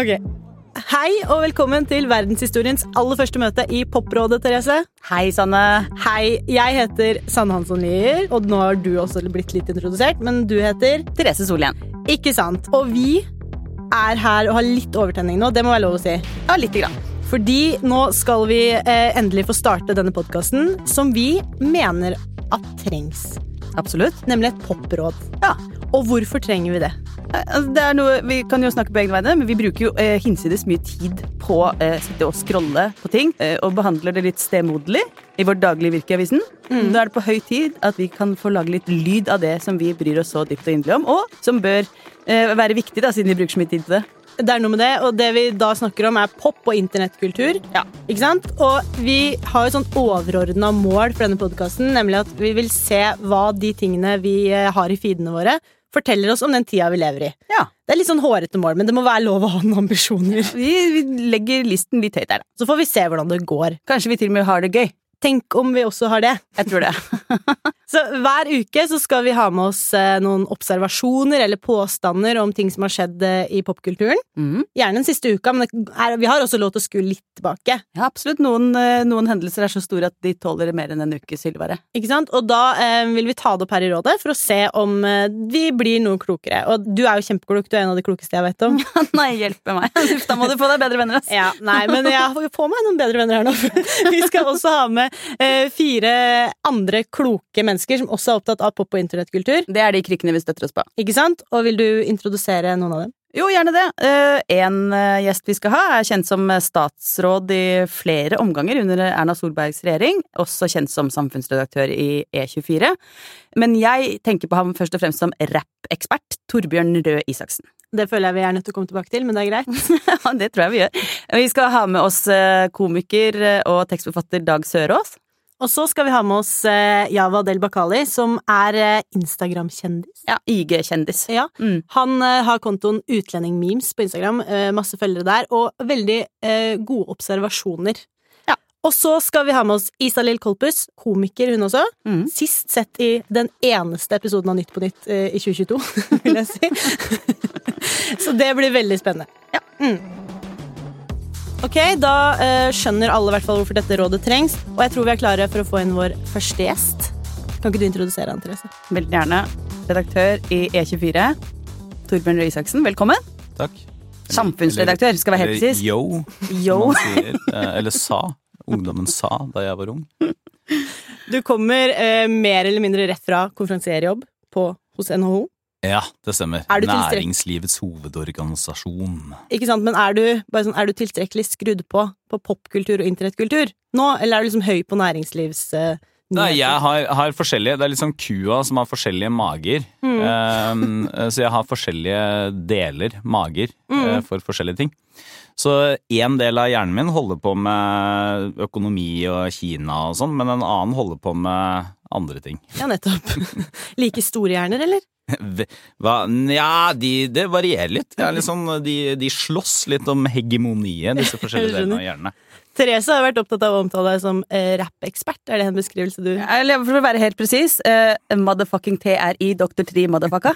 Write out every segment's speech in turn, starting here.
Ok. Hei og velkommen til verdenshistoriens aller første møte i Poprådet, Therese. Hei, Sanne. Hei, jeg heter Sanne Hansson Lier, og nå har du også blitt litt introdusert, men du heter Therese Solien. Ikke sant. Og vi er her og har litt overtenning nå, det må være lov å si. Ja, lite grann. Fordi nå skal vi eh, endelig få starte denne podkasten som vi mener at trengs. Absolutt. Nemlig et popråd. Ja. Og hvorfor trenger vi det? Eh, altså, Det er noe, Vi kan jo snakke på egne vegne, men vi bruker jo eh, hinsides mye tid på å eh, sitte og scrolle på ting, eh, og behandler det litt stemoderlig i vårt daglige virke i avisen. Da er det på høy tid at vi kan få lage litt lyd av det som vi bryr oss så dypt og inderlig om, og som bør eh, være viktig, da, siden vi bruker så mye tid til det. Det er noe med det, og det vi da snakker om, er pop og internettkultur. Ja. Ikke sant? Og vi har et sånt overordna mål for denne podkasten, nemlig at vi vil se hva de tingene vi eh, har i feedene våre, forteller oss om den tida vi lever i. Ja. Det er litt sånn hårete mål, men det må være lov å ha noen ambisjoner. Vi, vi legger listen litt høyt der, da. Så får vi se hvordan det går. Kanskje vi til og med har det gøy. Tenk om vi også har det. Jeg tror det. Så hver uke så skal vi ha med oss eh, noen observasjoner eller påstander om ting som har skjedd eh, i popkulturen. Mm. Gjerne den siste uka, men er, vi har også lov til å skue litt tilbake. Ja, absolutt. Noen, eh, noen hendelser er så store at de tåler mer enn en ukes hyllevare. Ikke sant? Og da eh, vil vi ta det opp her i rådet for å se om eh, vi blir noe klokere. Og du er jo kjempeklok, du er en av de klokeste jeg vet om. Nei, hjelpe meg. Da må du få deg bedre venner, ass. Ja, nei, men jeg får meg noen bedre venner her nå. Vi skal også ha med fire andre kloke mennesker som også er opptatt av pop- og internettkultur. Det er de krykkene vi støtter oss på. Ikke sant? Og vil du introdusere noen av dem? Jo, gjerne det. Eh, En eh, gjest vi skal ha, er kjent som eh, statsråd i flere omganger under Erna Solbergs regjering, også kjent som samfunnsredaktør i E24. Men jeg tenker på ham først og fremst som rappekspert, Torbjørn Røe Isaksen. Det føler jeg vi er nødt til å komme tilbake til, men det er greit. Ja, det tror jeg vi gjør. Vi skal ha med oss eh, komiker eh, og tekstforfatter Dag Sørås. Og så skal vi ha med oss eh, Java Del Bakali, som er Instagram-kjendis. Ja, IG-kjendis. Ja, Mm. Han har kontoen Utlendingmemes på Instagram, masse følgere der, og veldig gode observasjoner. Og så skal vi ha med oss Isalill Kolpus, komiker hun også. Mm. Sist sett i den eneste episoden av Nytt på Nytt eh, i 2022, vil jeg si. så det blir veldig spennende. Ja. Mm. Ok, da eh, skjønner alle i hvert fall hvorfor dette rådet trengs, og jeg tror vi er klare for å få inn vår første gjest. Kan ikke du introdusere han, Therese? Veldig gjerne. Redaktør i E24. Torbjørn Røe Isaksen, velkommen. Takk. Samfunnsredaktør, skal være helt presis. Yo, Yo. sier. Eh, Eller sa. Ungdommen sa da jeg var ung. Du kommer eh, mer eller mindre rett fra konferansierjobb på, hos NHO. Ja, det stemmer. Er du Næringslivets hovedorganisasjon. Ikke sant? Men er du, sånn, er du tilstrekkelig skrudd på på popkultur og internettkultur nå, eller er du liksom høy på næringslivs... eh, Nei, jeg har, har forskjellige Det er sånn kua som har forskjellige mager. Mm. Um, så jeg har forskjellige deler, mager, Mm. uh, for forskjellige ting. Så én del av hjernen min holder på med økonomi og Kina og sånn, men en annen holder på med andre ting. Ja, nettopp. like store hjerner, eller? Hva? Nja, de, det varierer litt. Det er sånn, de, de slåss litt om hegemoniet, disse forskjellige delene av hjernene. Therese har vært opptatt av å omtale deg som eh, rappekspert. Er det en beskrivelse du Eller for å være helt presis, eh, motherfucking TRI Dr. Tri motherfucka.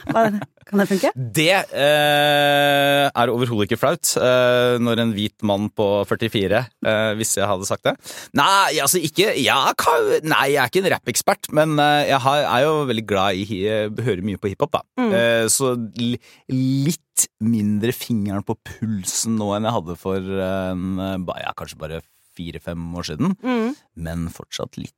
Kan det funke? Det eh, er overhodet ikke flaut eh, når en hvit mann på 44 eh, Hvis jeg hadde sagt det. Nei, altså ikke ja, kan, Nei, jeg er ikke en rappekspert, men eh, jeg har, er jo veldig glad i hi- Hører mye på hiphop, da. Mm. Eh, så litt mindre fingeren på pulsen nå enn jeg hadde for eh, en, eh, ja, kanskje bare fire-fem år siden. mm. Men fortsatt litt.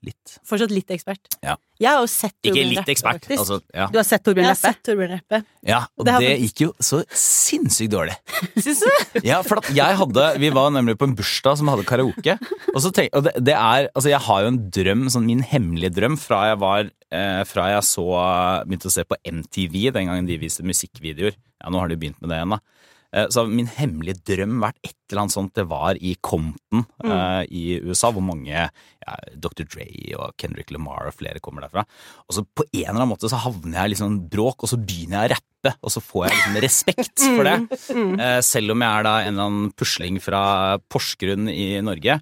Litt. Fortsatt litt ekspert. Ja. Jeg har jo sett Ikke Torbjørn litt rappe, ekspert. faktisk. Altså, ja. Du har sett Torbjørn Jeg har sett Torbjørn Reppe. ja, og Det det, gikk jo så sinnssykt dårlig. Syns du? Ja, for at jeg hadde Vi var nemlig på en bursdag som hadde karaoke. Og, så tenk, og det, det er Altså, jeg har jo en drøm, sånn min hemmelige drøm, fra jeg var eh, Fra jeg så Begynte å se på MTV den gangen de viste musikkvideoer. Ja, nå har de begynt med det igjen, da. Eh, Så har min hemmelige drøm vært et eller annet sånt det var i Compton eh, i USA, hvor mange ja, Dr. Dre og Kendrick Lamar og flere kommer derfra. Og så på en eller annen måte så havner jeg i liksom bråk, og så begynner jeg å rappe, og så får jeg liksom respekt for det. Uh, selv om jeg er da en eller annen pusling fra Porsgrunn i Norge.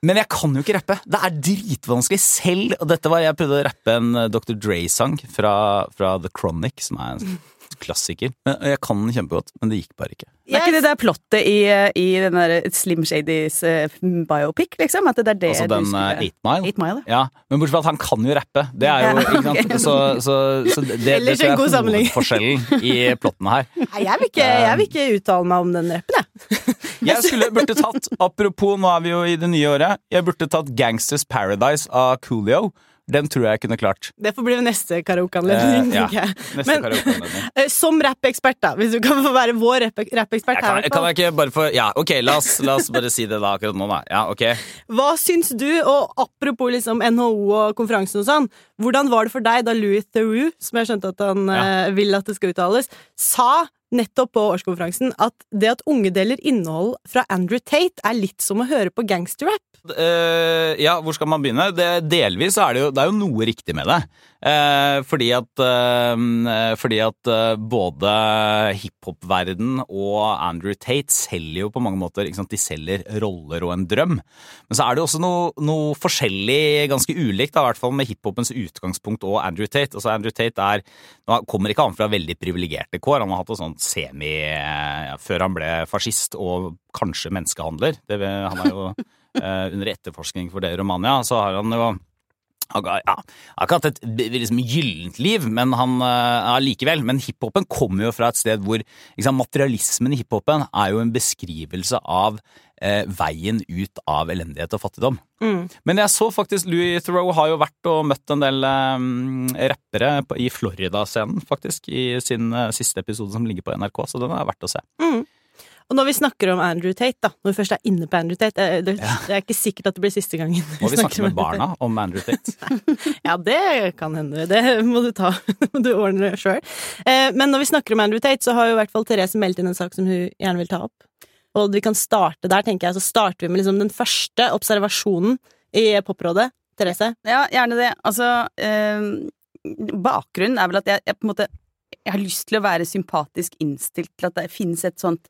Men jeg kan jo ikke rappe. Det er dritvanskelig selv. Og dette var, Jeg prøvde å rappe en Dr. Dre-sang fra, fra The Chronic, som er en klassiker. Men jeg kan den kjempegodt, men det gikk bare ikke. Det er ikke det der plottet i, i den der Slim Shadys uh, biopic, liksom? At det er det Altså du den skulle uh, Eight Mile. Eight Mile, Ja, Men bortsett fra at han kan jo rappe. Det er jo ikke sant? Så, så, så det, det jeg er hovedforskjellen i plottene her. Nei, jeg vil, ikke, jeg vil ikke uttale meg om den rappen, jeg. Jeg skulle burde tatt, apropos, nå er vi jo i det nye året, jeg burde tatt Gangsters Paradise av Coolio. Den tror jeg jeg kunne klart. Det får bli neste karaokeanledning. Eh, ja. Neste Men- karaokeanledning. Eh, Som rappekspert, da, hvis du kan få være vår rappekspert her. kan, jeg ikke bare få Ja, ok, la oss, la oss bare si det da akkurat nå, da. Ja, ok. Hva syns du, og apropos liksom NHO og konferansen og sånn, hvordan var det for deg da Louis Theroux, som jeg skjønte at han eh, vil at det skal uttales, sa nettopp på årskonferansen at det at unge deler innhold fra Andrew Tate, er litt som å høre på gangsterrap? Uh, ja, hvor skal man begynne? Det, delvis er det jo Det er jo noe riktig med det. Eh, fordi at eh, Fordi at eh, både hiphop-verden og Andrew Tate selger jo på mange måter ikke sant? De selger roller og en drøm. Men så er det jo også noe, noe forskjellig, ganske ulikt, da, i hvert fall med hiphopens utgangspunkt og Andrew Tate. Altså Andrew Tate er Nå kommer ikke han fra veldig privilegerte kår. Han har hatt en sånn semi ja, Før han ble fascist og kanskje menneskehandler. Det, han er jo eh, under etterforskning for det i Romania, så har han jo han har ja, ikke hatt et liksom, gyllent liv, men han uh, likevel. Men hiphopen kommer jo fra et sted hvor liksom, materialismen i hiphopen er jo en beskrivelse av eh, veien ut av elendighet og fattigdom. Mm. Men jeg så faktisk Louis Theroux har jo vært og møtt en del eh, rappere på, i Florida-scenen, faktisk, i sin eh, siste episode som ligger på NRK, så den er verdt å se. Mm. Og når vi snakker om Andrew Tate, da, når vi først er inne på Andrew Tate eh, Det, det er ikke sikkert at det blir siste gangen Må vi snakke med barna om Andrew Tate? Ja, det kan hende. Det må du ta. må du ordne sjøl. Eh, men når vi snakker om Andrew Tate, så har jo i hvert fall Therese meldt inn en sak som hun gjerne vil ta opp. Og vi kan starte der, tenker jeg. Så starter vi med liksom den første observasjonen i Poprådet. Therese? Ja, gjerne det. Altså, eh, bakgrunnen er vel at jeg, jeg på en måte jeg har lyst til å være sympatisk innstilt til at det finnes et sånt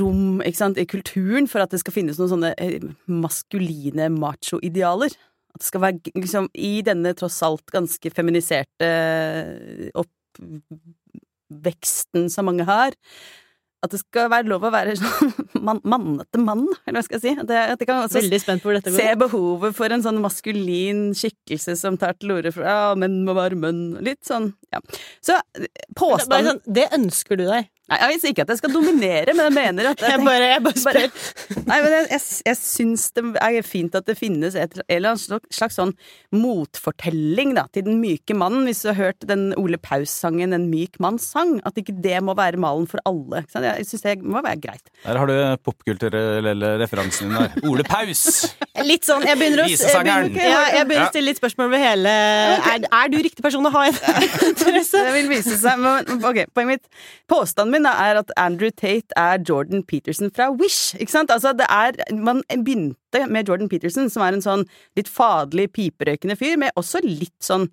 rom ikke sant, i kulturen for at det skal finnes noen sånne eh, maskuline macho-idealer. At det skal være liksom i denne tross alt ganske feminiserte eh, oppveksten som mange har, at det skal være lov å være sånn man, mannete mann, eller hva skal jeg si. At, jeg, at jeg kan også se behovet for en sånn maskulin skikkelse som tar til orde for ja, menn må være menn. Litt sånn, ja. Så Bare det, sånn, det ønsker du deg. Nei, Jeg vil ikke at jeg skal dominere, men jeg mener at Jeg bare, jeg bare spør. bare- Nei, men jeg, jeg, jeg syns det er fint at det finnes et eller annet slags, sånn motfortelling da, til den myke mannen. Hvis du har hørt den Ole Paus-sangen 'En myk manns sang', at ikke det må være malen for alle. Ikke sant? Jeg syns det må være greit. Der har du popkulturelle referansen din der. Ole Paus! Litt sånn, jeg begynner å, jeg Visesangeren. begynner, ja, jeg begynner å stille litt spørsmål ved hele er, er du riktig person å ha en, interesse? Det vil vise seg. Men, ok, poenget mitt Påstanden min er at Andrew Tate er Jordan Peterson fra Wish. Ikke sant? Altså, det er, man begynte med Jordan Peterson, som er en sånn litt faderlig, piperøykende fyr, med også litt sånn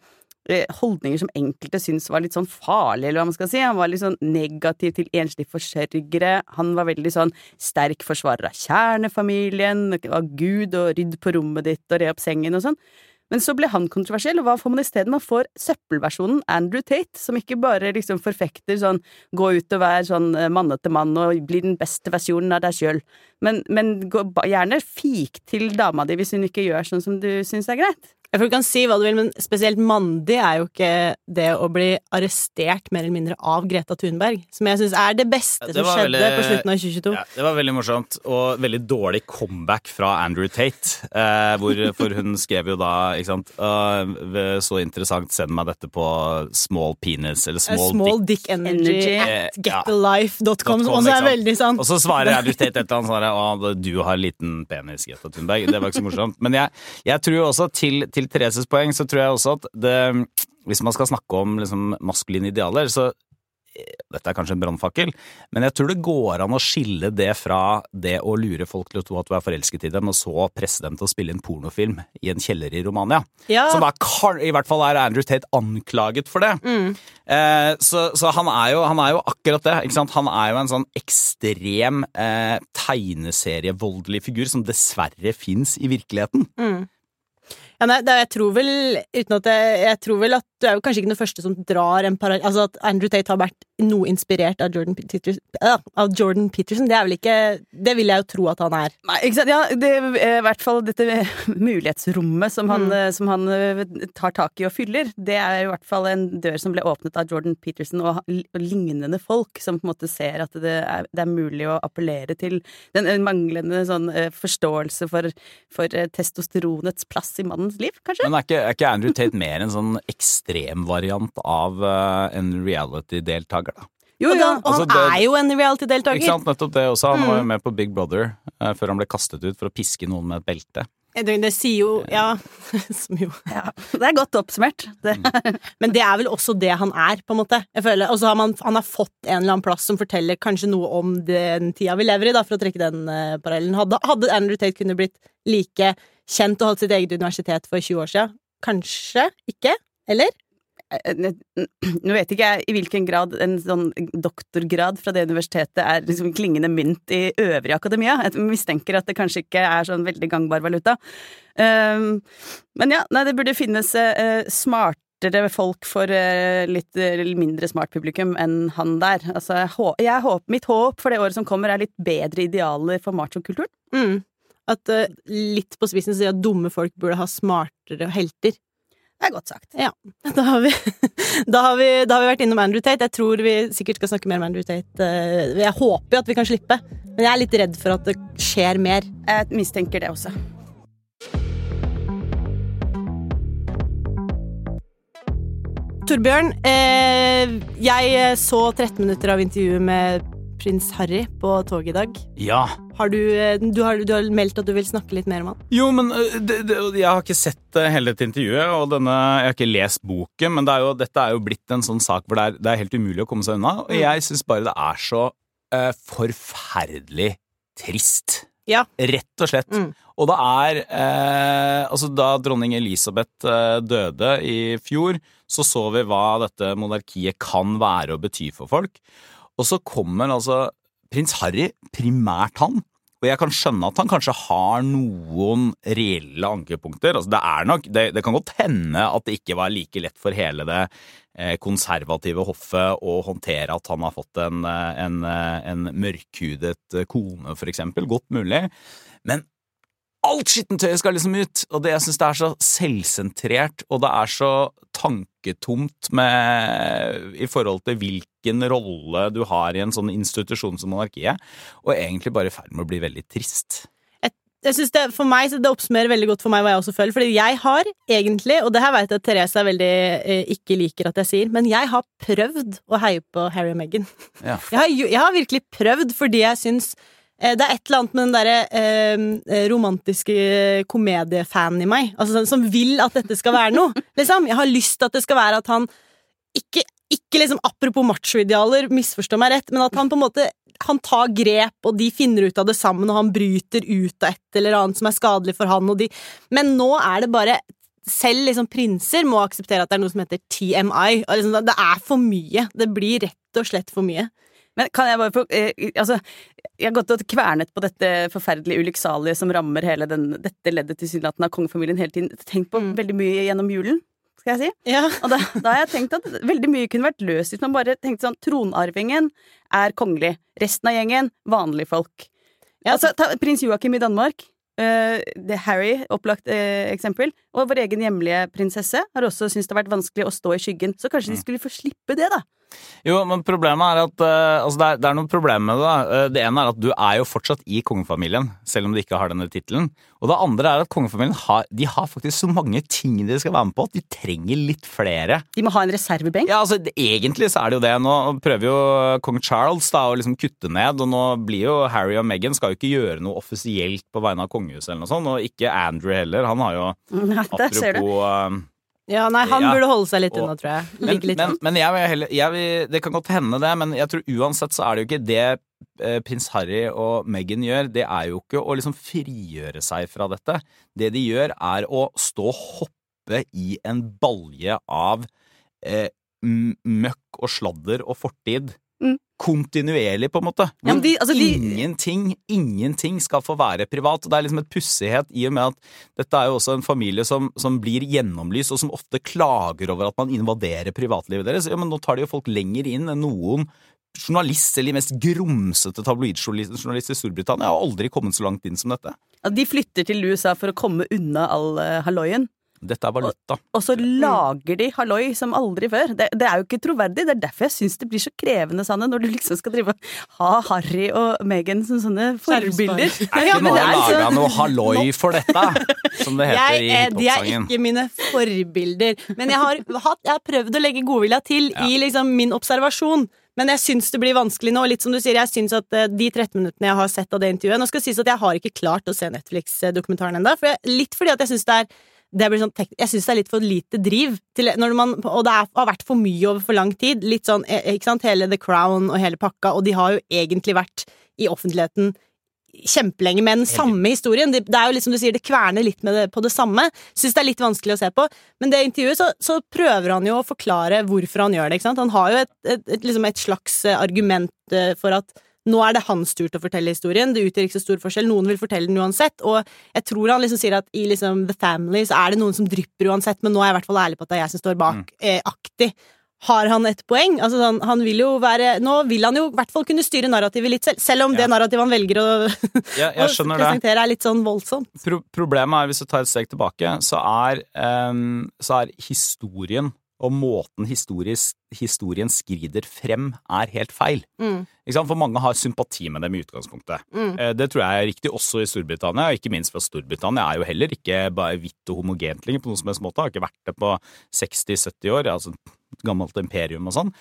eh, holdninger som enkelte syntes var litt sånn farlige, eller hva man skal si. Han var litt sånn negativ til enslige forsørgere. Han var veldig sånn sterk forsvarer av kjernefamilien, av Gud og rydd på rommet ditt og re opp sengen og sånn. Men så ble han kontroversiell, og hva får man isteden? Man får søppelversjonen Andrew Tate, som ikke bare liksom forfekter sånn gå ut og være sånn eh, mannete mann og bli den beste versjonen av deg sjøl, men, men gå, gjerne fik til dama di hvis hun ikke gjør sånn som du syns er greit. Jeg tror du kan si hva du vil, men spesielt mandig er jo ikke det å bli arrestert mer eller mindre av Greta Thunberg, som jeg syns er det beste Ja, det som skjedde veldig- på slutten av 2022. Ja, det var veldig morsomt, og veldig dårlig comeback fra Andrew Tate. Eh, hvor, for hun skrev jo da, ikke sant uh, Så interessant, send meg dette på small penis, eller Small, small, small dick. dick energy Energy. at Eh, ja. getalife.com, som også er veldig sant. Og så svarer Andrew Tate et eller annet sånn her, Å, du har liten penis, Greta Thunberg. Det var ikke så morsomt. Men jeg, jeg tror jo også, til, til Thereses poeng, så tror jeg også at det Hvis man skal snakke om liksom maskuline idealer, så dette er kanskje en brannfakkel, men jeg tror det går an å skille det fra det å lure folk til å tro at du er forelsket i dem, og så presse dem til å spille en pornofilm i en kjeller i Romania. Ja. Som er, i hvert fall er Andrew Tate anklaget for det. Eh, så så han, er jo, han er jo akkurat det. Han er jo en sånn ekstrem eh, tegneserievoldelig figur som dessverre fins i virkeligheten. Ja, nei, det, jeg tror vel uten at jeg, jeg tror vel at du er jo kanskje ikke den første som drar en parallell Altså at Andrew Tate har vært noe inspirert av Jordan Peterson, uh, av Jordan Peterson det er vel ikke Det vil jeg jo tro at han er. Nei, ikke sant? Ja, det er i hvert fall dette mulighetsrommet som han, mm. som han eh, tar tak i og fyller, det er i hvert fall en dør som ble åpnet av Jordan Peterson og, lignende folk, som på en måte ser at det er, det er mulig å appellere til den eh, manglende sånn eh, forståelse for, for eh, testosteronets plass i mannens liv, kanskje? Men er ikke, er ikke Andrew Tate mer en sånn ekstremvariant av eh, en reality-deltaker, da? Jo, jo. og han altså, det- er jo en reality-deltaker. sant, nettopp det også. Han var Mm. jo med på Big Brother eh, før han ble kastet ut for å piske noen med et belte. Det, det sier jo Ja, som jo ja. Det er godt oppsummert. Det, Men det er vel også det han er, på en måte. Jeg føler, Og så har man, han har fått en eller annen plass som forteller kanskje noe om den tida vi lever i, da, for å trekke den uh, parallellen. Hadde, hadde Andrew Tate kunne blitt like kjent og holdt sitt eget universitet for 20 år siden? Kanskje ikke? Eller? Eh, Nå vet ikke jeg i hvilken grad en sånn doktorgrad fra det universitetet er liksom klingende mynt i øvrig akademia. Jeg mistenker at det kanskje ikke er sånn veldig gangbar valuta. Um, men ja, nei, det burde finnes eh, smartere folk for eh, litt eh, mindre smart publikum enn han der. Altså, jeg, håper, mitt håp for det året som kommer, er litt bedre idealer for machokulturen. Mm. At eh, litt på spissen sier at dumme folk burde ha smartere helter. Det er godt sagt. Ja. Da har, vi, da, har vi, da har vi vært innom Andrew Tate. Jeg tror vi sikkert skal snakke mer om Andrew Tate. eh, Jeg håper jo at vi kan slippe, men jeg er litt redd for at det skjer mer. Jeg mistenker det også. Torbjørn, eh, jeg så 13 minutter av intervjuet med prins Harry på toget i dag. Ja. Har du, eh, du, har, du har meldt at du vil snakke litt mer om han? Jo, men det, det, jeg har ikke sett hele dette intervjuet, og denne, jeg har ikke lest boken, men det er jo, dette er jo blitt en sånn sak hvor det er, det er helt umulig å komme seg unna, og jeg syns bare det er så ø, forferdelig trist. Ja. Rett og slett. Mm. Og det er eh, Altså, da dronning Elisabeth eh, døde i fjor, så så vi hva dette monarkiet kan være og bety for folk. Og så kommer altså prins Harry, primært han. Og jeg kan skjønne at han kanskje har noen reelle ankepunkter. Altså det, er nok, det, det kan godt hende at det ikke var like lett for hele det eh, konservative hoffet å håndtere at han har fått en, eh, en, eh, en mørkhudet kone, for eksempel. Godt mulig. Men alt skittentøyet skal liksom ut, og det jeg syns det er så selvsentrert, og det er så tanketomt med, i forhold til hvilken rolle du har i en sånn institusjon som monarkiet, og egentlig bare i ferd med å bli veldig trist. Jeg synes det, for meg, så det oppsummerer veldig godt for meg hva jeg også føler. Fordi jeg har egentlig, og det her vet jeg at Therese er veldig eh, ikke liker at jeg sier, men jeg har prøvd å heie på Harry og Meghan. Ja. Jeg har, jeg har virkelig prøvd fordi jeg syns det er et eller annet med den derre eh, romantiske komediefanen i meg, altså som vil at dette skal være noe. Liksom. Jeg har lyst til at det skal være at han ikke, ikke liksom Apropos machoidealer, misforstå meg rett, men at han på en måte han tar grep, og de finner ut av det sammen, og han bryter ut av et eller annet som er skadelig for han, og de Men nå er det bare selv liksom prinser må akseptere at det er noe som heter TMI. Liksom, det er for mye. Det blir rett og slett for mye. Men kan jeg bare få eh, Altså, jeg har gått og kvernet på dette forferdelige ulykksalige som rammer hele den, dette leddet tilsynelatende av kongefamilien hele tiden. Tenkt på Mm. veldig mye gjennom julen, skal jeg si. Ja. Og da, da har jeg tenkt at veldig mye kunne vært løst hvis man bare tenkte sånn Tronarvingen er kongelig. Resten av gjengen vanlige folk. Ja. Altså, ta prins Joakim i Danmark. Uh, det Harry, opplagt uh, eksempel. Og vår egen hjemlige prinsesse har også syntes det har vært vanskelig å stå i skyggen. Så kanskje de skulle få slippe det, da. Jo, men problemet er at eh, altså det, er, det er noen problemer med det. Eh, Det ene er at du er jo fortsatt i kongefamilien, selv om du ikke har denne tittelen. Og det andre er at kongefamilien har, de har faktisk så mange ting de skal være med på, at de trenger litt flere. De må ha en reservebenk. Ja, altså det, Egentlig så er det jo det. Nå prøver jo kong Charles da å liksom kutte ned, og nå blir jo Harry og Meghan skal jo ikke gjøre noe offisielt på vegne av kongehuset eller noe sånt, og ikke Andrew heller. Han har jo Nei. Apropos, eh, Ja, nei, han Ja. burde holde seg litt unna, tror jeg. Men, Ligge litt men, men jeg vil heller jeg vil, Det kan godt hende det, men jeg tror uansett så er det jo ikke det eh, prins Harry og Meghan gjør. Det er jo ikke å liksom frigjøre seg fra dette. Det de gjør, er å stå og hoppe i en balje av eh, møkk og sladder og fortid. Mm. Kontinuerlig, på en måte. Ja, de- altså, de- Ingenting, ingenting skal få være privat. Det er liksom et pussighet i og med at dette er jo også en familie som, som blir gjennomlyst, og som ofte klager over at man invaderer privatlivet deres. Ja, men nå tar de jo folk lenger inn enn noen journalist, eller de mest grumsete tabloidjournalister i Storbritannia, har aldri kommet så langt inn som dette. Ja, de flytter til USA for å komme unna all uh, halloien. Dette er valuta. Og så lager de halloi som aldri før. Det, det er jo ikke troverdig. Det er derfor jeg syns det blir så krevende, Sanne, når du liksom skal drive og ha Harry og Meghan som sånne forbilder. Er ikke noe er laga så- noe halloi for dette, som det heter Jeg, i eh, de er ikke mine forbilder. Men jeg har, hatt, jeg har prøvd å legge godvilja til i liksom min observasjon. Men jeg syns det blir vanskelig nå. Litt som du sier, jeg synes at eh, De 13 minuttene jeg har sett av det intervjuet Nå skal det sies at jeg har ikke klart å se Netflix-dokumentaren ennå. For jeg- litt fordi at jeg syns det er sånn, jeg syns det er litt for lite driv, til, når man, og det er, har vært for mye over for lang tid. Litt sånn, eh, ikke sant, Hele The Crown og hele pakka, og de har jo egentlig vært i offentligheten kjempelenge med den samme historien. Det, det er jo litt som du sier, det kverner litt med det, på det samme. Syns det er litt vanskelig å se på. Men det intervjuet så, så prøver han jo å forklare hvorfor han gjør det. ikke sant? Han har jo et, et, et, liksom et slags eh, argument eh, for at nå er det hans tur til å fortelle historien. Det utgjør ikke så stor forskjell. Noen vil fortelle den uansett. Og jeg tror han liksom sier at i liksom The Family så er det noen som drypper uansett, men nå er jeg i hvert fall ærlig på at det er jeg som står bak, eh, aktig. Har han et poeng? Altså, han, han vil jo være Nå vil han jo i hvert fall kunne styre narrativet litt selv, selv om det narrativet han velger å, Ja, å presentere, er litt sånn voldsomt. Pro problemet er, hvis du tar et steg tilbake, så er, um, så er historien og måten historien skrider frem, er helt feil. Mm. For mange har sympati med dem i utgangspunktet. Mm. Eh, Det tror jeg er riktig også i Storbritannia, og ikke minst for Storbritannia er jo heller ikke bare hvitt og homogent lenger på noen som helst måte. Har ikke vært det på 60-70 år, altså gammelt imperium og sånn.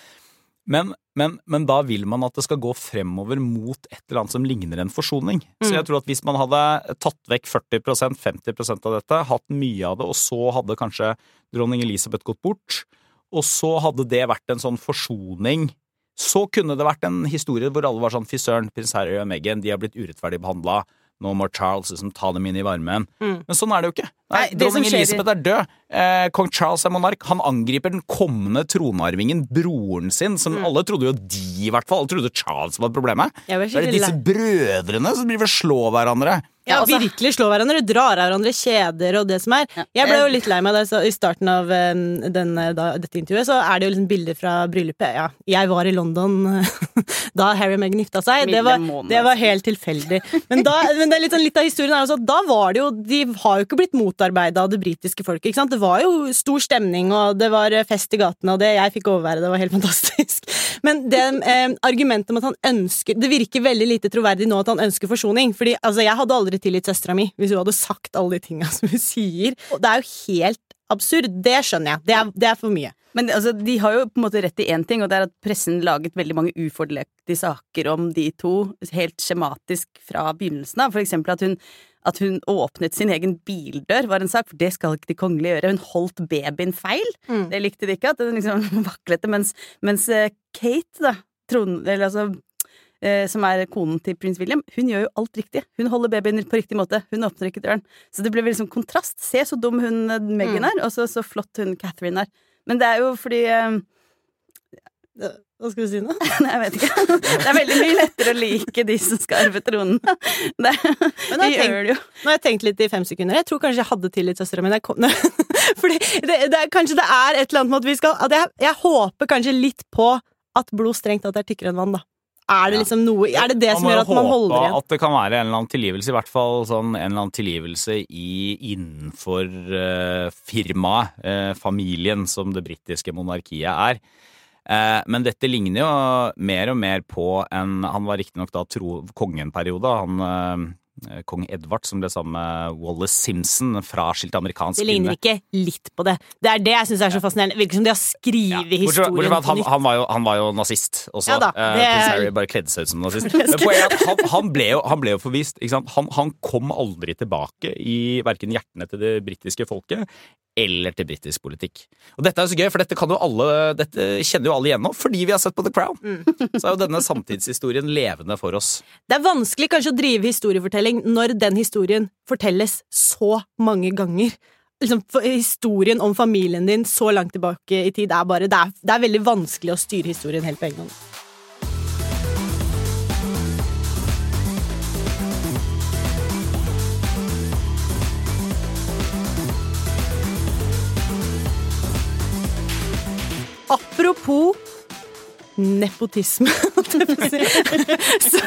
Men, men, men da vil man at det skal gå fremover mot et eller annet som ligner en forsoning. Så jeg tror at hvis man hadde tatt vekk 40% 50% av dette, hatt mye av det, og så hadde kanskje dronning Elisabeth gått bort, og så hadde det vært en sånn forsoning så kunne det vært en historie hvor alle var sånn fy søren, prins Harry og Meghan, de har blitt urettferdig behandla. Nå må Charles liksom ta dem inn i varmen. Mm. Men sånn er det jo ikke. Nei, Nei, Dronning Elisabeth er død. Eh, Kong Charles er monark. Han angriper den kommende tronarvingen, broren sin, Mm. som alle trodde jo de, i hvert fall. Alle trodde Charles var problemet. Så er disse brødrene som driver og slår hverandre. Ja, altså- virkelig slå hverandre, drar av hverandre kjeder og det som er. Jeg ble jo litt lei meg da, så i starten av eh, den, eh, da, dette intervjuet, så er det jo liksom bilder fra bryllupet. Ja, jeg var i London da Harry og Meghan gifta seg. Det var, det var helt tilfeldig. Men, da, men det er litt, sånn, litt av historien er også at da var det jo De har jo ikke blitt motarbeida av det britiske folket. ikke sant? Det var jo stor stemning, og det var eh, fest i gatene, og det jeg fikk overvære, det var helt fantastisk. Men det eh, argumentet om at han ønsker Det virker veldig lite troverdig nå at han ønsker forsoning. Fordi altså, jeg hadde aldri tilgitt søstera mi hvis hun hadde sagt alle de tinga som hun sier. Og det er jo helt absurd. Det skjønner jeg. Det er, det er for mye. Men altså, de har jo på en måte rett i én ting, og det er at pressen laget veldig mange ufordelaktige saker om de to, helt skjematisk fra begynnelsen av. For eksempel at hun, at hun åpnet sin egen bildør, var en sak, for det skal ikke de kongelige gjøre. Hun holdt babyen feil. Mm. Det likte de ikke, at hun liksom vaklet det. Mens, mens eh, Kate, da, Trond, eller altså som er konen til prins William, hun gjør jo alt riktig. Hun holder babyen på riktig måte. Hun åpner ikke døren. Så det blir sånn kontrast. Se så dum hun eh, Meghan Mm. er, og så, så flott hun Catherine er. Men det er jo fordi eh, Hva skal du si nå? Nei, jeg vet ikke. Det er veldig mye lettere å like de som skal arve tronen. Det, Men de jeg tenk- gjør det jo. Nå har jeg tenkt litt i fem sekunder. Jeg tror kanskje jeg hadde tillit søstera mi. Fordi det, det, kanskje det er et eller annet med at vi skal at jeg, jeg håper kanskje litt på at blod strengt tatt er tykkere enn vann, da. Er det liksom noe Er det det som gjør at man holder håpe igjen? At det kan være en eller annen tilgivelse, i hvert fall sånn en eller annen tilgivelse i, innenfor uh, firmaet, uh, familien, som det britiske monarkiet er. Eh, men dette ligner jo mer og mer på en Han var riktignok da tro, kongen periode, han kong Edvard, som ble sammen med Wallace Simpson, fraskilt amerikansk Det ligner ikke litt på det. Det er det jeg syns er så fascinerende. Virker som de har skrevet ja. historien på han, nytt. han, var jo, han var jo nazist også. Ja da, Eh, det Prins Harry bare kledde seg ut som nazist. Han, han, ble jo, han ble jo forvist. Han, han kom aldri tilbake i verken hjertene til det britiske folket eller til britisk politikk. Og dette er jo så gøy, for dette, kan jo alle, dette kjenner jo alle igjen nå, fordi vi har sett på The Crown. Så er jo denne samtidshistorien levende for oss. Det er vanskelig kanskje å drive historiefortelling når den historien fortelles så mange ganger. Liksom, historien om familien din så langt tilbake i tid er bare Det er, det er veldig vanskelig å styre historien helt på egen hånd. Apropos nepotisme, så,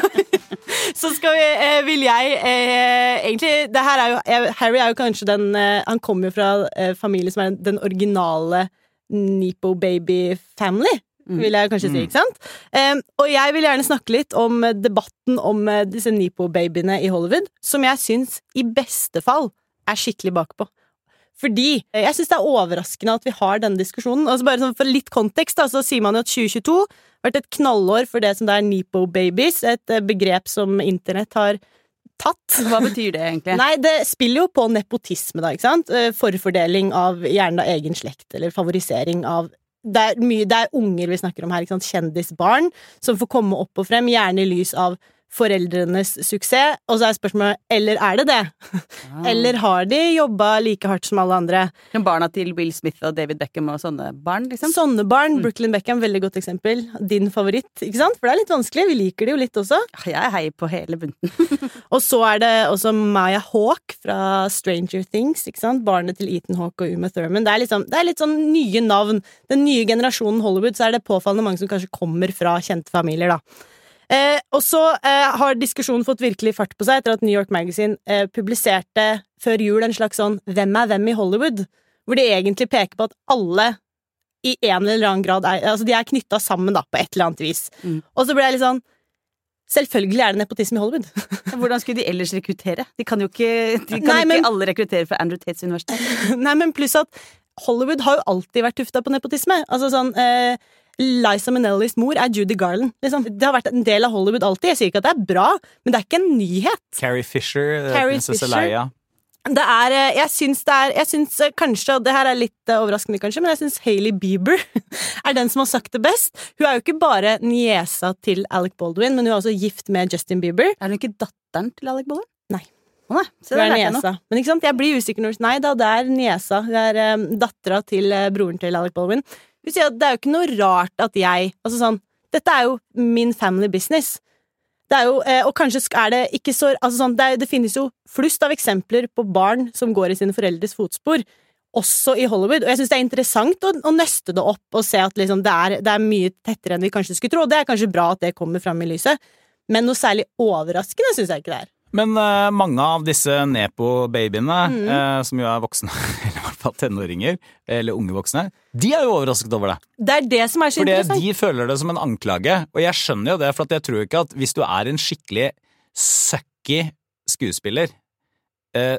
så skal vi, eh, vil jeg eh, egentlig det her er jo, Harry er jo kanskje den eh, Han kommer jo fra familie som er den originale Nepo Baby Family. Vil jeg kanskje si, Mm. ikke sant? Og jeg vil gjerne snakke litt om debatten om disse Nepo-babyene i Hollywood, som jeg syns i beste fall er skikkelig bakpå. Fordi jeg syns det er overraskende at vi har denne diskusjonen. Altså bare sånn For litt kontekst da, så sier man jo at 2022 har vært et knallår for det som det er Nepo Babies, et eh, begrep som internett har tatt. Hva betyr det egentlig? Nei, det spiller jo på nepotisme, da, ikke sant? Eh, Forfordeling av gjerne da egen slekt, eller favorisering av det er, mye, det er unger vi snakker om her, kjendisbarn, som får komme opp og frem, gjerne i lys av foreldrenes suksess. Og så er spørsmålet eller er det det? Ah. Eller har de jobba like hardt som alle andre? Som barna til Will Smith og David Beckham og sånne barn, liksom? Sånne barn. Mm. Brooklyn Beckham, veldig godt eksempel. Din favoritt, ikke sant? For det er litt vanskelig. Vi liker det jo litt også. Jeg heier på hele bunten. Og så er det også Maya Hawke fra Stranger Things. ikke sant? Barnet til Ethan Hawke og Uma Thurman. Det er, liksom, det er litt sånn nye navn. Den nye generasjonen Hollywood, så er det påfallende mange som kanskje kommer fra kjente familier, da. Eh, og så eh, har diskusjonen fått virkelig fart på seg etter at New York Magazine eh, publiserte før jul en slags sånn Hvem er hvem i Hollywood? Hvor de egentlig peker på at alle i en eller annen grad er Altså, de er knytta sammen, da, på et eller annet vis. Mm. Og så ble jeg litt sånn Selvfølgelig er det nepotisme i Hollywood. Hvordan skulle de ellers rekruttere? De kan jo ikke, de kan Nei, ikke alle rekruttere fra Andrew Tates universitet. Nei, men pluss at Hollywood har jo alltid vært tufta på nepotisme. Altså sånn eh, Liza Minnellis mor er Judy Garland. Liksom. Det har vært en del av Hollywood alltid. Jeg sier ikke at det er bra, men det er ikke en nyhet. Carrie Fisher, eh, Carrie prinsesse Fisher. Leia. Det er, eh, jeg syns det er Jeg syns eh, kanskje, og det her er litt overraskende, kanskje, men jeg syns Hailey Bieber er den som har sagt det best. Hun er jo ikke bare niesa til Alec Baldwin, men hun er også gift med Justin Bieber. Er hun ikke datteren til Alec Baldwin? Nei. Å nei, se Hun er niesa. Men ikke sant, jeg blir usikker når Nei da, det er niesa. Hun er um, dattera til broren til Alec Baldwin. Hun sier at det er jo ikke noe rart at jeg Altså sånn Dette er jo min family business. Det er jo, eh, og kanskje er det ikke så altså sånn, det, er, det finnes jo flust av eksempler på barn som går i sine foreldres fotspor, også i Hollywood. Og jeg syns det er interessant å, å nøste det opp og se at liksom, det, er, det er mye tettere enn vi kanskje skulle tro. Og det er kanskje bra at det kommer fram i lyset, men noe særlig overraskende syns jeg ikke det er. Men uh, mange av disse Nepo-babyene, Mm. uh, som jo er voksne, eller i hvert fall tenåringer, eller unge voksne, de er jo overrasket over det. Det er det som er så Fordi interessant. de føler det som en anklage, og jeg skjønner jo det, for jeg tror ikke at hvis du er en skikkelig sucky skuespiller,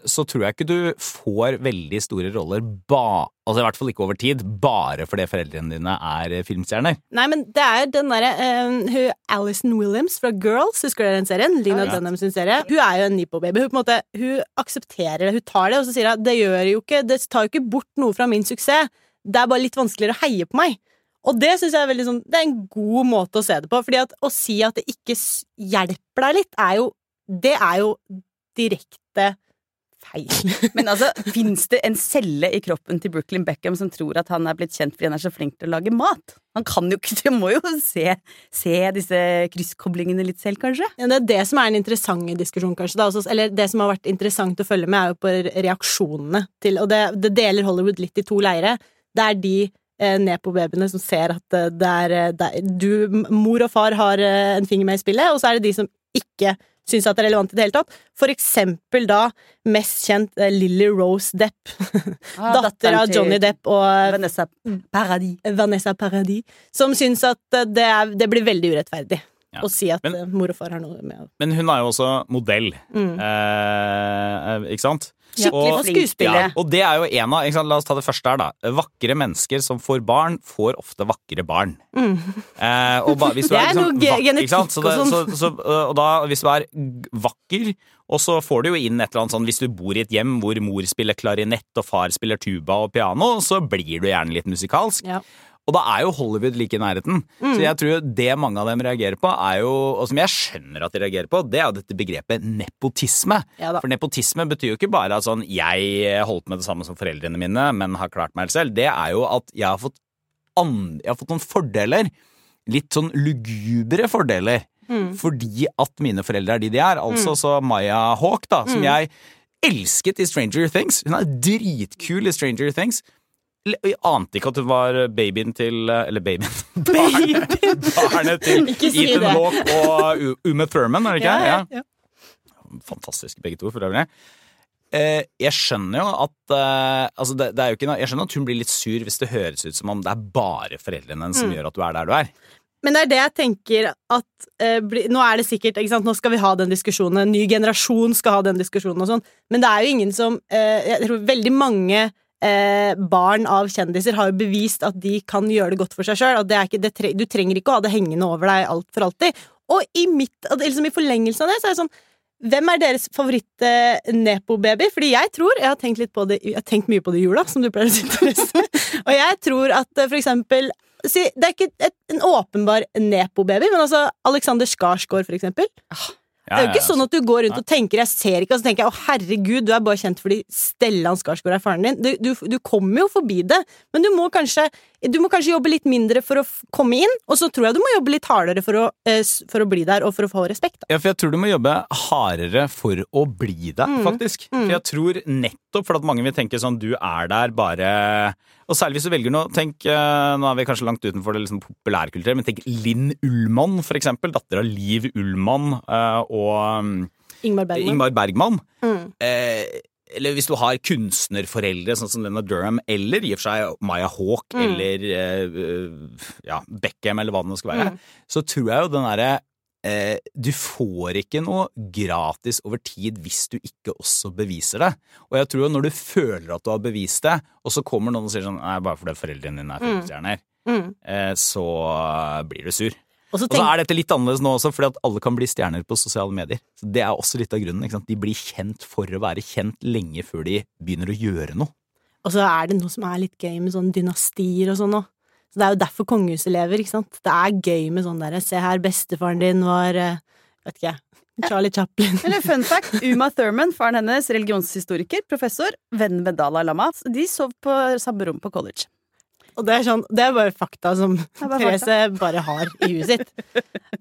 så tror jeg ikke du får veldig store roller ba, altså i hvert fall ikke over tid, bare fordi foreldrene dine er eh, filmstjerner. Nei, men det er den derre eh, Alison Williams fra Girls, husker dere den serien? Lina Ja. Dunham sin serie. Hun er jo en Nipo-baby. Hun, hun aksepterer det, hun tar det, og så sier hun det gjør jo ikke Det tar jo ikke bort noe fra min suksess. Det er bare litt vanskeligere å heie på meg. Og det synes jeg er veldig sånn Det er en god måte å se det på. Fordi at å si at det ikke hjelper deg litt, er jo Det er jo direkte feil. Men altså, fins det en celle i kroppen til Brooklyn Beckham som tror at han er blitt kjent fordi han er så flink til å lage mat? Han kan jo ikke, må jo se, se disse krysskoblingene litt selv, kanskje? Ja, det er det som er en interessant diskusjon, kanskje. Da. Altså, eller det som har vært interessant å følge med, er jo på reaksjonene til Og det, det deler Hollywood litt i to leire. Det er de eh, Nepo-babyene som ser at eh, det er, eh, det er du, Mor og far har eh, en finger med i spillet, og så er det de som ikke syns at det er relevant i det hele tatt. For eksempel da mest kjent eh, Lily Rose Depp. Ah, datter av Johnny Depp og eh, Vanessa Paradis. Vanessa Paradis, som syns at eh, det, er, det blir veldig urettferdig. Ja. og si at Men- mor og far har noe med Men hun er jo også modell, Mm. eh, ikke sant? Skikkelig Og- flink. Ja, og det er jo en av? La oss ta det første her, da. Vakre mennesker som får barn, får ofte vakre barn. Eh, og ba, Det er, er liksom, noe genetikk og sånn. og da, hvis du er vakker, og så får du jo inn et eller annet sånn Hvis du bor i et hjem hvor mor spiller klarinett og far spiller tuba og piano, så blir du gjerne litt musikalsk. Ja. Og da er jo Hollywood like i nærheten. Mm. Så jeg tror det mange av dem reagerer på, er jo, og som jeg skjønner at de reagerer på, det er jo dette begrepet nepotisme. Ja. For nepotisme betyr jo ikke bare at sånn jeg holdt med det samme som foreldrene mine, men har klart meg selv. Det er jo at jeg har fått, jeg har fått noen fordeler. Litt sånn lugubre fordeler. Mm. Fordi at mine foreldre er de de er. Altså så Maya Hawk, da, Mm. som jeg elsket i Stranger Things. Hun er dritkul i Stranger Things. Jeg ante ikke at hun var babyen til Eller babyen Barnet, barnet til si Ethan. Hawke og Uma Thurman, er det ikke? Ja, ja, ja. Fantastisk, begge to, for øvrig. Eh, jeg skjønner jo at eh, altså det, det jo ikke Jeg skjønner at hun blir litt sur hvis det høres ut som om det er bare foreldrene hennes som Mm. gjør at du er der du er. Men det er det jeg tenker at eh, bli, Nå er det sikkert, ikke sant, nå skal vi ha den diskusjonen, en ny generasjon skal ha den diskusjonen og sånn, men det er jo ingen som eh, Jeg tror veldig mange eh, barn av kjendiser har jo bevist at de kan gjøre det godt for seg sjøl. Du trenger ikke å ha det hengende over deg alt for alltid. Og i, mitt, liksom i forlengelsen av det, så er det sånn hvem er deres favoritt-nepo-baby? Fordi jeg tror Jeg har tenkt litt på det Jeg har tenkt mye på det i jula, som du pleier å si, Therese. Og jeg tror at eh, for eksempel Det er ikke et, en åpenbar nepo-baby, men altså Alexander Skarsgård, for eksempel. Ja, det er jo ikke sånn at du går rundt og tenker 'jeg ser ikke', og så tenker jeg 'å herregud, du er bare kjent fordi Stellan Skarsgård er faren din'. Du, du, du kommer jo forbi det, men du må kanskje du må kanskje jobbe litt mindre for å komme inn, og så tror jeg du må jobbe litt hardere for å, eh, for å bli der, og for å få respekt. Da. Ja, for jeg tror du må jobbe hardere for å bli der, Mm. faktisk. For jeg tror nettopp for at mange vil tenke sånn, du er der bare Og særlig hvis du velger noe Tenk, eh, nå er vi kanskje langt utenfor det liksom populærkulturelle, men tenk Linn Ullmann, for eksempel. Datter av Liv Ullmann eh, og um, Ingmar Bergman. Ingmar Bergman. Mm. Eh, eller hvis du har kunstnerforeldre, sånn som Lena Durham, eller i og for seg Maya Hawk, Mm. eller ja, Beckham, eller hva det nå skal være, Mm. så tror jeg jo den derre eh, Du får ikke noe gratis over tid hvis du ikke også beviser det. Og jeg tror når du føler at du har bevist det, og så kommer noen og sier sånn Nei, bare fordi foreldrene dine er filmstjerner, Mm. eh, så blir du sur. Og så Og så er dette litt annerledes nå også, fordi at alle kan bli stjerner på sosiale medier. Så Det er også litt av grunnen. ikke sant? De blir kjent for å være kjent lenge før de begynner å gjøre noe. og så er det noe som er litt gøy med sånne dynastier og sånn òg. Så det er jo derfor kongehuset lever, ikke sant. Det er gøy med sånn derre Se her, bestefaren din var eh, Vet ikke jeg. Charlie Chaplin. Eller fun fact, Uma Thurman, faren hennes, religionshistoriker, professor, venn med Dalai Lama. De sov på samme rom på college. Og det er sånn, det er bare fakta som bare Therese bare har i huet sitt.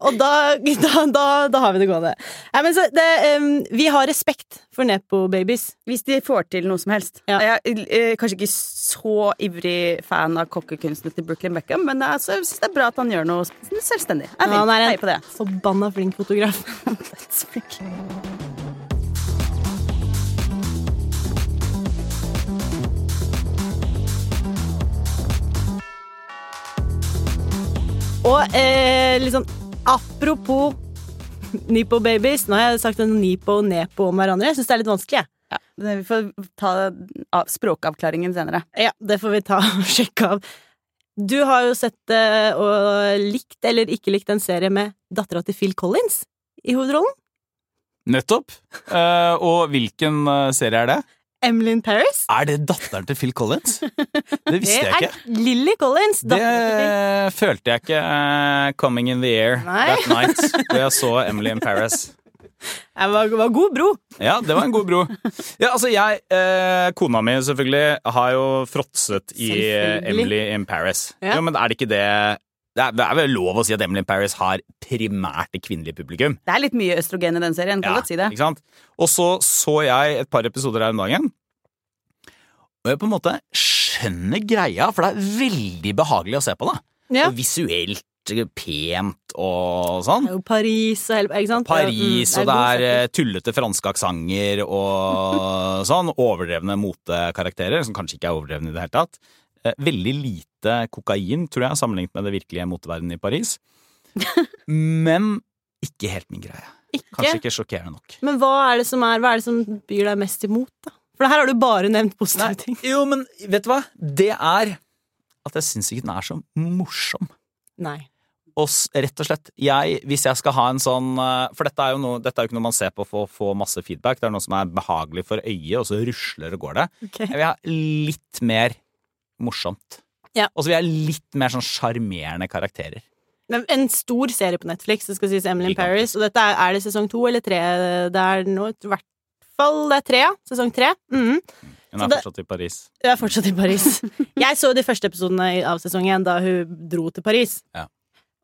Og da, da, da, da har vi det gående. Nei, men så det, um, vi har respekt for nepo-babies. Hvis de får til noe som helst. Ja. Jeg er eh, kanskje ikke så ivrig fan av kokkekunstene til Brooklyn Beckham, men jeg synes det er bra at han gjør noe selvstendig. Jeg vil Han er heie på det. forbanna flink fotograf. Og eh, liksom apropos Nipo-babies. Nå har jeg sagt en Nipo og Nepo om hverandre. Jeg syns det er litt vanskelig. jeg. Ja, det- vi får ta språkavklaringen senere. Ja, det får vi ta og sjekke av. Du har jo sett eh, og likt eller ikke likt en serie med dattera til Phil Collins i hovedrollen. Nettopp. Eh, og hvilken eh, serie er det? Emily in Paris. Er det datteren til Phil Collins? Det visste jeg ikke. Det er Lily Collins. Det følte jeg ikke uh, coming in the air Nei. that night da jeg så Emily in Paris. Det var, var god bro. Ja, det var en god bro. Ja, altså jeg, eh, Kona mi selvfølgelig har jo fråtset i eh, Emily in Paris. Ja. Jo, men er det ikke det det er, det er vel lov å si at Emily in Paris har primært det kvinnelige publikum? Det er litt mye østrogen i den serien, kan godt si det. Ikke sant? Og så så jeg et par episoder her om dagen, og jeg på en måte skjønner greia, for det er veldig behagelig å se på, det. Ja. Og visuelt pent og sånn. Det er jo Paris og hele Ikke sant? Paris, Mm, og det er setting. eh, tullete franske aksenter og sånn. Overdrevne motekarakterer, som kanskje ikke er overdrevne i det hele tatt. Eh, Veldig lite kokain, tror jeg, sammenlignet med det virkelige moteverdenen i Paris. Men ikke helt min greie. Kanskje Ikke? ikke sjokkerende nok. Men hva er det som er Hva er det som byr deg mest imot, da? For her har du bare nevnt positive ting. jo, men vet du hva? Det er at jeg syns ikke den er så morsom. Nei. Og rett og slett, jeg, hvis jeg skal ha en sånn eh, For dette er jo noe, dette er jo ikke noe man ser på for å få masse feedback. Det er noe som er behagelig for øyet, og så rusler og går det. Okay. Jeg vil ha litt mer morsomt. Ja. Og så vil jeg ha litt mer sånn sjarmerende karakterer. Men en stor serie på Netflix, det skal sies Emily in Paris. Og dette er, er det sesong to eller tre? Det er nå i hvert fall det er tre, ja. Sesong tre. Mhm. Hun Så er det- fortsatt i Paris. Hun er fortsatt i Paris. Jeg så de første episodene av sesongen da hun dro til Paris. Ja.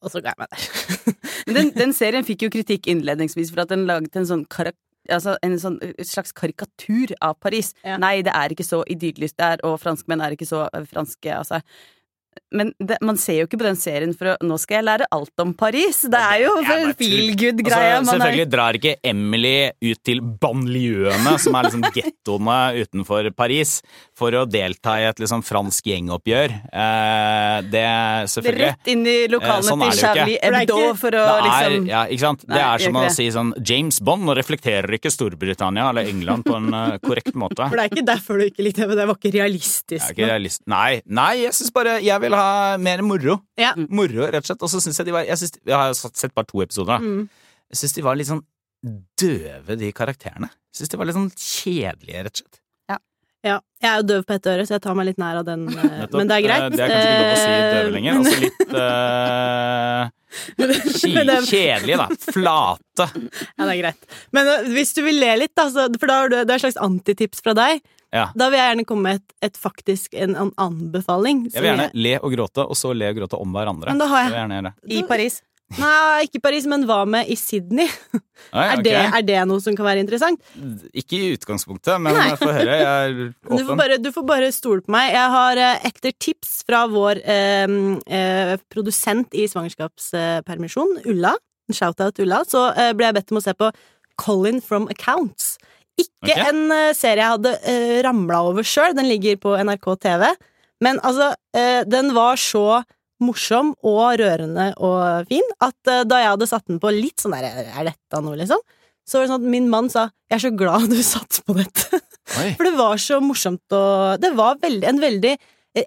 Og så ga jeg meg der. Men den, den serien fikk jo kritikk innledningsvis for at den laget en sånn karak Altså en sånn et slags karikatur av Paris. Ja. Nei, det er ikke så idyllisk der, og franskmenn er ikke så franske av seg. Men det, man ser jo ikke på den serien for å Nå skal jeg lære alt om Paris! Det er jo for en feel good-greie. Altså, selvfølgelig drar ikke Emily ut til banlieuene, som er liksom gettoene utenfor Paris, for å delta i et liksom fransk gjengoppgjør. Eh, det er selvfølgelig Rett inn i lokalene Eh, sånn er til det Charlie er Hebdo for å det er, liksom ja, ikke sant? Det er som ikke å si sånn James Bond reflekterer ikke Storbritannia eller England på en uh, korrekt måte. For det er ikke derfor du ikke likte det, men det var ikke realistisk. er ikke realist. Nei, nei, jeg syns bare Jeg vil ha mer moro. Ja. Moro, rett og slett. Og så syns jeg de var Jeg, synes, jeg har sett bare to episoder. da. Mm. Jeg syns de var litt sånn døve, de karakterene. Jeg syns de var litt sånn kjedelige, rett og slett. Ja. Jeg er jo døv på ett øre, så jeg tar meg litt nær av den. eh, Men det er greit. Eh, Det er kanskje ikke lov å si døve Eh, lenger. men- Altså litt eh, det- Kjedelige, da. Flate. Ja, det er greit. Men eh, hvis du vil le litt, da, så, for da har du, det er et slags antitips fra deg, Ja. da vil jeg gjerne komme med et, et faktisk en, en anbefaling. Jeg vil gjerne le og gråte, og så le og gråte om hverandre. Men da har jeg jeg. I Paris. Nei, ikke Paris, men hva med i Sydney? Oi, Er, ok. det, er det noe som kan være interessant? Ikke i utgangspunktet, men Nei. jeg får høre. Jeg er Du får, åpen. bare, du får bare stole på meg. Jeg har eh, etter tips fra vår eh, eh, produsent i svangerskapspermisjon, Ulla, shout-out Ulla, så eh, ble jeg bedt om å se på Colin from Accounts. Ikke okay. en eh, serie jeg hadde eh, ramla over sjøl, den ligger på NRK TV, men altså, eh, den var så morsom og rørende og fin at eh, da jeg hadde satt den på litt sånn der Er dette noe, liksom? Så var det sånn at min mann sa 'Jeg er så glad du satte på dette'. Oi. For det var så morsomt og Det var veldig, en veldig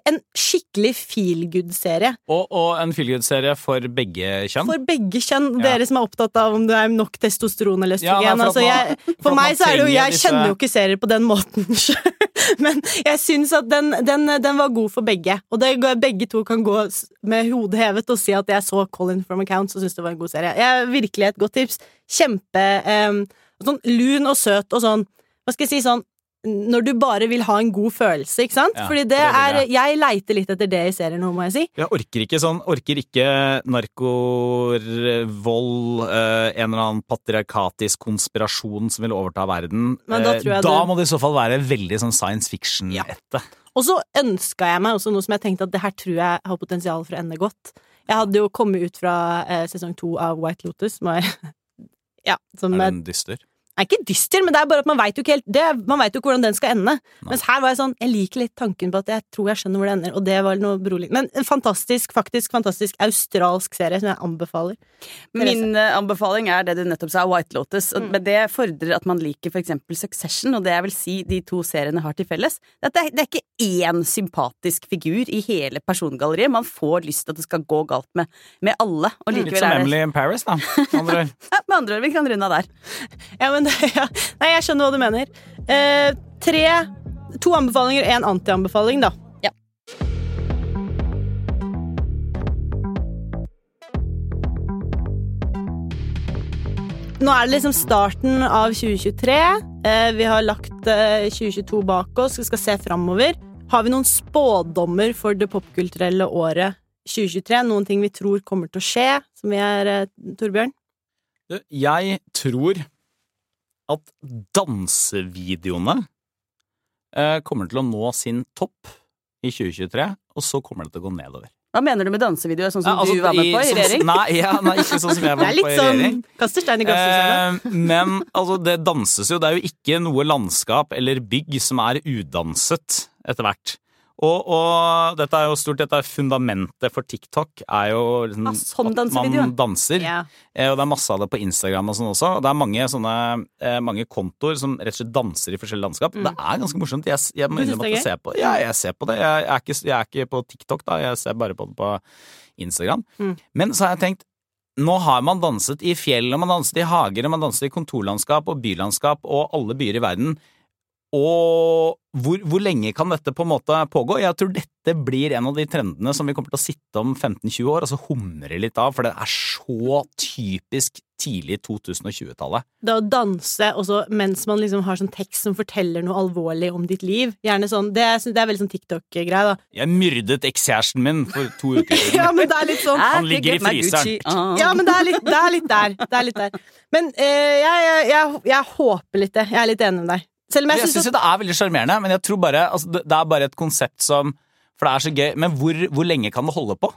En skikkelig feel good-serie. Og, og en feelgood-serie for begge kjønn. For begge kjønn. Ja. Dere som er opptatt av om det er nok testosteron eller Ja, østrogen. for altså, jeg, for for meg så er det jo Jeg disse- kjenner jo ikke serier på den måten. Men jeg syns at den, den, den var god for begge. Og det, begge to kan gå med hodet hevet og si at jeg så Colin from Accounts og syntes det var en god serie. Jeg, virkelig et godt tips. Kjempe um, Sånn lun og søt og sånn Hva skal jeg si sånn når du bare vil ha en god følelse, ikke sant? Ja, Fordi det det er jeg. Leiter litt etter det i serier nå, må jeg si. Jeg orker ikke sånn, orker ikke narkovold, eh, en eller annen patriarkatisk konspirasjon som vil overta verden. Men da Eh, da du- må det i så fall være veldig sånn science fiction-ette. Og så ønska jeg meg også noe som jeg tenkte at det her tror jeg har potensial for å ende godt. Jeg hadde jo kommet ut fra eh, sesong to av White Lotus, som er Ja, som er, den dyster? Er ikke dyster, men det er bare at man veit jo ikke helt det, Man vet jo ikke hvordan den skal ende. Mens her var jeg sånn Jeg liker litt tanken på at jeg tror jeg skjønner hvor det ender, og det var noe beroligende. Men en fantastisk, faktisk fantastisk australsk serie som jeg anbefaler. Min eh, anbefaling er det du nettopp sa, White Lotus. Og, Mm. Men det fordrer at man liker for eksempel Succession, og det jeg vil si de to seriene har til felles, det er at det er, ikke én sympatisk figur i hele persongalleriet. Man får lyst til at det skal gå galt med, med alle, og Litt likevel som er det Emily in Paris, da. med Andre ord. ja, Med andre ord, vi kan runde av der. Ja, men ja. Nei, jeg skjønner hva du mener. Eh, tre To anbefalinger og én antianbefaling, da. Ja. Nå er det liksom starten av 2023. Eh, vi har lagt eh, 2022 bak oss, vi skal se framover. Har vi noen spådommer for det popkulturelle året 2023? Noen ting vi tror kommer til å skje, som vi er, eh, Torbjørn? Jeg tror at dansevideoene eh, kommer til å nå sin topp i 2023, og så kommer det til å gå nedover. Hva mener du med dansevideoer, sånn som Ja, altså, du var med på i sånn- regjering? Nei, ja, nei, ikke sånn som jeg var er med på i sånn regjering. kaster stein i glasset. Eh, men altså, det danses jo. Det er jo ikke noe landskap eller bygg som er udanset etter hvert. Og, og dette er jo stort, dette er fundamentet for TikTok, er jo liksom Ah, sånn at man danser. Eh, Og det er masse av det på Instagram og sånn også. Og det er mange sånne eh, mange kontoer som rett og slett danser i forskjellige landskap. Det er ganske morsomt. Jeg, jeg må Mm. Innrømme at jeg ser på Ja, jeg ser på det. Jeg er, ikke, jeg er ikke på TikTok, da. Jeg ser bare på det på Instagram. Mm. Men så har jeg tenkt nå har man danset i fjell, og man danset i hager, og man danset i kontorlandskap og bylandskap og alle byer i verden. Og hvor, hvor lenge kan dette på en måte pågå? Jeg tror dette blir en av de trendene som vi kommer til å sitte om 15-20 år og så humre litt av, for det er så typisk tidlig 2020-tallet. Det å danse også mens man liksom har sånn tekst som forteller noe alvorlig om ditt liv. Gjerne sånn, Det, er- det er veldig sånn TikTok-greie, da. Jeg myrdet ekskjæresten min for to uker siden. Ja, men det er litt sånn Han ligger i fryseren. Ah. Ja, men det er litt, det er litt der. Det er litt der. Men eh, jeg, jeg, jeg, jeg håper litt det. Jeg er litt enig med deg. Selv om jeg Jeg syns at... det er veldig sjarmerende, men jeg tror bare altså, det, det er bare et konsept som For det er så gøy. Men hvor, hvor lenge kan det holde på?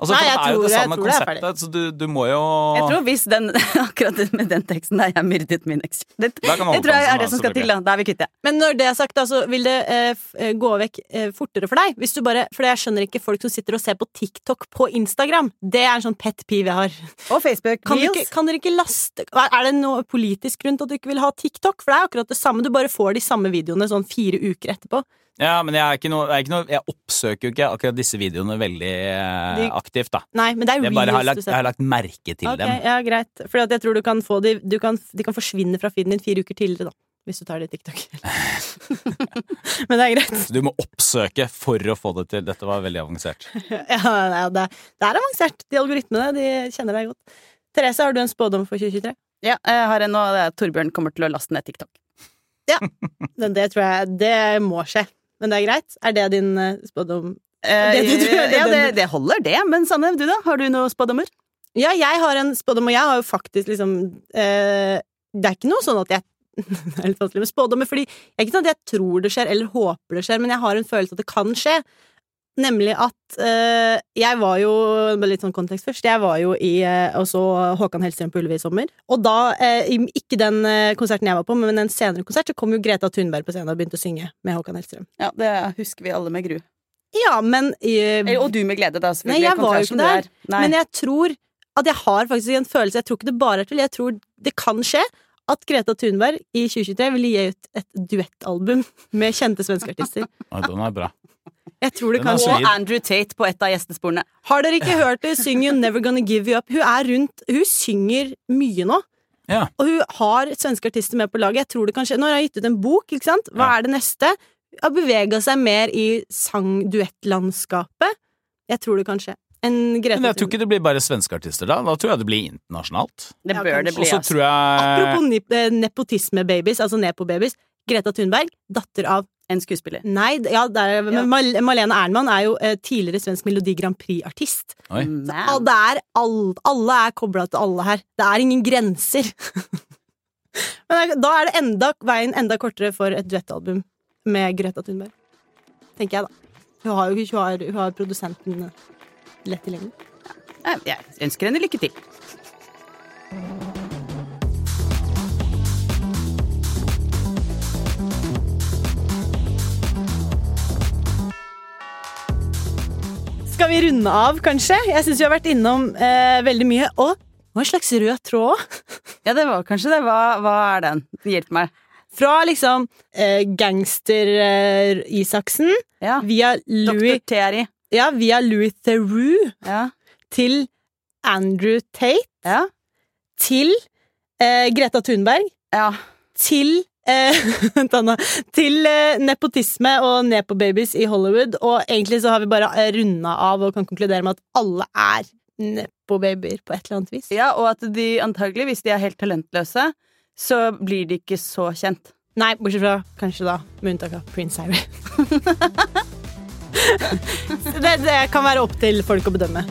Altså, Nei, jeg det er jo tror- det jeg samme tror det er konseptet, så du, du må jo Jeg tror hvis den, akkurat med den teksten der, jeg myrdet min eks Det, det tror jeg er det som skal til, da. Da er vi kvitt det. Men når det er sagt, da, så vil det eh, eh, gå vekk eh, fortere for deg. Hvis du bare, for jeg skjønner ikke folk som sitter og ser på TikTok på Instagram. Det er en sånn pet peeve jeg har. Og Facebook. Kan dere, ikke, kan dere ikke laste Er det noe politisk grunn til at du ikke vil ha TikTok? For det er akkurat det samme. Du bare får de samme videoene sånn fire uker etterpå. Ja, men jeg, er ikke noe, jeg, er ikke noe, jeg oppsøker jo ikke akkurat disse videoene veldig eh, aktivt, da. Nei, men det er Jeg bare har lagt, jeg har lagt merke til okay, dem. Ja, greit. For jeg tror du kan få de du kan, De kan forsvinne fra feeden din fire uker tidligere, da. Hvis du tar det i TikTok. men det er greit. Så du må oppsøke for å få det til. Dette var veldig avansert. Ja, det, det er avansert. De algoritmene de kjenner deg godt. Therese, har du en spådom for 2023? Ja, jeg har en nå. Torbjørn kommer til å laste ned TikTok. Men det tror jeg Det må skje. Men det er greit? Er det din eh, spådom? Eh, Det du det ja, det, det holder, det. Men Sanne, du da? Har du noen spådommer? Ja, jeg har en spådom, og jeg har jo faktisk liksom eh, Det er ikke noe sånn at jeg Det er litt vanskelig med spådommer, fordi det er ikke sånn at jeg tror det skjer, eller håper det skjer, men jeg har en følelse at det kan skje. Nemlig at eh, jeg var jo litt sånn kontekst først. Jeg var jo i eh, og så Håkan Hellstrøm på Ulve i sommer. Og da, eh, ikke den eh, konserten jeg var på, men en senere konsert, så kom jo Greta Thunberg på scenen og begynte å synge med Håkan Hellstrøm. Ja, det husker vi alle med gru. Ja, men eh, Og du med glede, da. Nei, jeg var jo ikke der. Men jeg tror at jeg har faktisk en følelse Jeg tror ikke det bare er til, Jeg tror det kan skje at Greta Thunberg i 2023 vil gi ut et duettalbum med kjente svenske artister. Ja, Den er bra. Jeg tror det kan Og Andrew Tate på et av gjestesporene. Har dere ikke hørt det? Syng You Never Gonna Give You Up. Hun er rundt Hun synger mye nå. Ja. Og hun har svenske artister med på laget. Jeg tror det kan skje. Nå har hun gitt ut en bok, ikke sant? Hva Ja. er det neste? Hun har bevega seg mer i sang-duettlandskapet. Jeg tror det kan skje. En Men jeg tror ikke det blir bare svenske artister da. Da tror jeg det blir internasjonalt. Det Ja, bør det bli. Altså. jeg Apropos eh, nepotisme-babies, altså nepo-babies. Greta Thunberg, datter av En skuespiller. Nei, ja, det er, men Ja. Malene Ernman er jo eh, tidligere svensk Melodi Grand Prix-artist. Så det er all, alle er kobla til alle her. Det er ingen grenser. men da er det enda, veien enda kortere for et duettalbum med Greta Thunberg. Tenker jeg, da. Hun har jo hun har, hun har produsenten lett tilgjengelig. Ja. Jeg ønsker henne lykke til. Skal vi runde av, kanskje? Jeg syns vi har vært innom eh, veldig mye. Og hva slags rød tråd? Ja, det var kanskje det. Hva, hva er den? Hjelp meg. Fra liksom eh, gangster-Isaksen Ja. via Dr. Terry. ja, via Louis Theroux Ja. til Andrew Tate, Ja. til eh, Greta Thunberg, ja. til eh, til eh, nepotisme og nepo-babies i Hollywood. Og egentlig så har vi bare eh, runda av og kan konkludere med at alle er nepo-babyer på et eller annet vis. Ja, og at de antagelig, hvis de er helt talentløse, så blir de ikke så kjent. Nei, bortsett fra kanskje da med unntak av Prince Harry. Det, det kan være opp til folk å bedømme.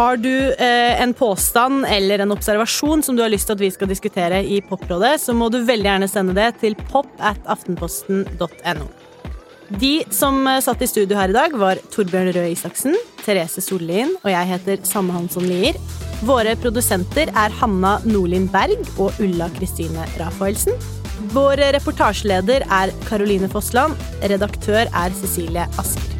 Har du eh, en påstand eller en observasjon som du har lyst til at vi skal diskutere i Poprådet, så må du veldig gjerne sende det til pop at aftenposten.no. De som eh, satt i studio her i dag, var Torbjørn Røe Isaksen, Therese Sollien og jeg heter Sanne Hansson Lier. Våre produsenter er Hanna Nordlien Berg og Ulla Kristine Rafaelsen. Vår reportasjeleder er Caroline Fossland. Redaktør er Cecilie Asker.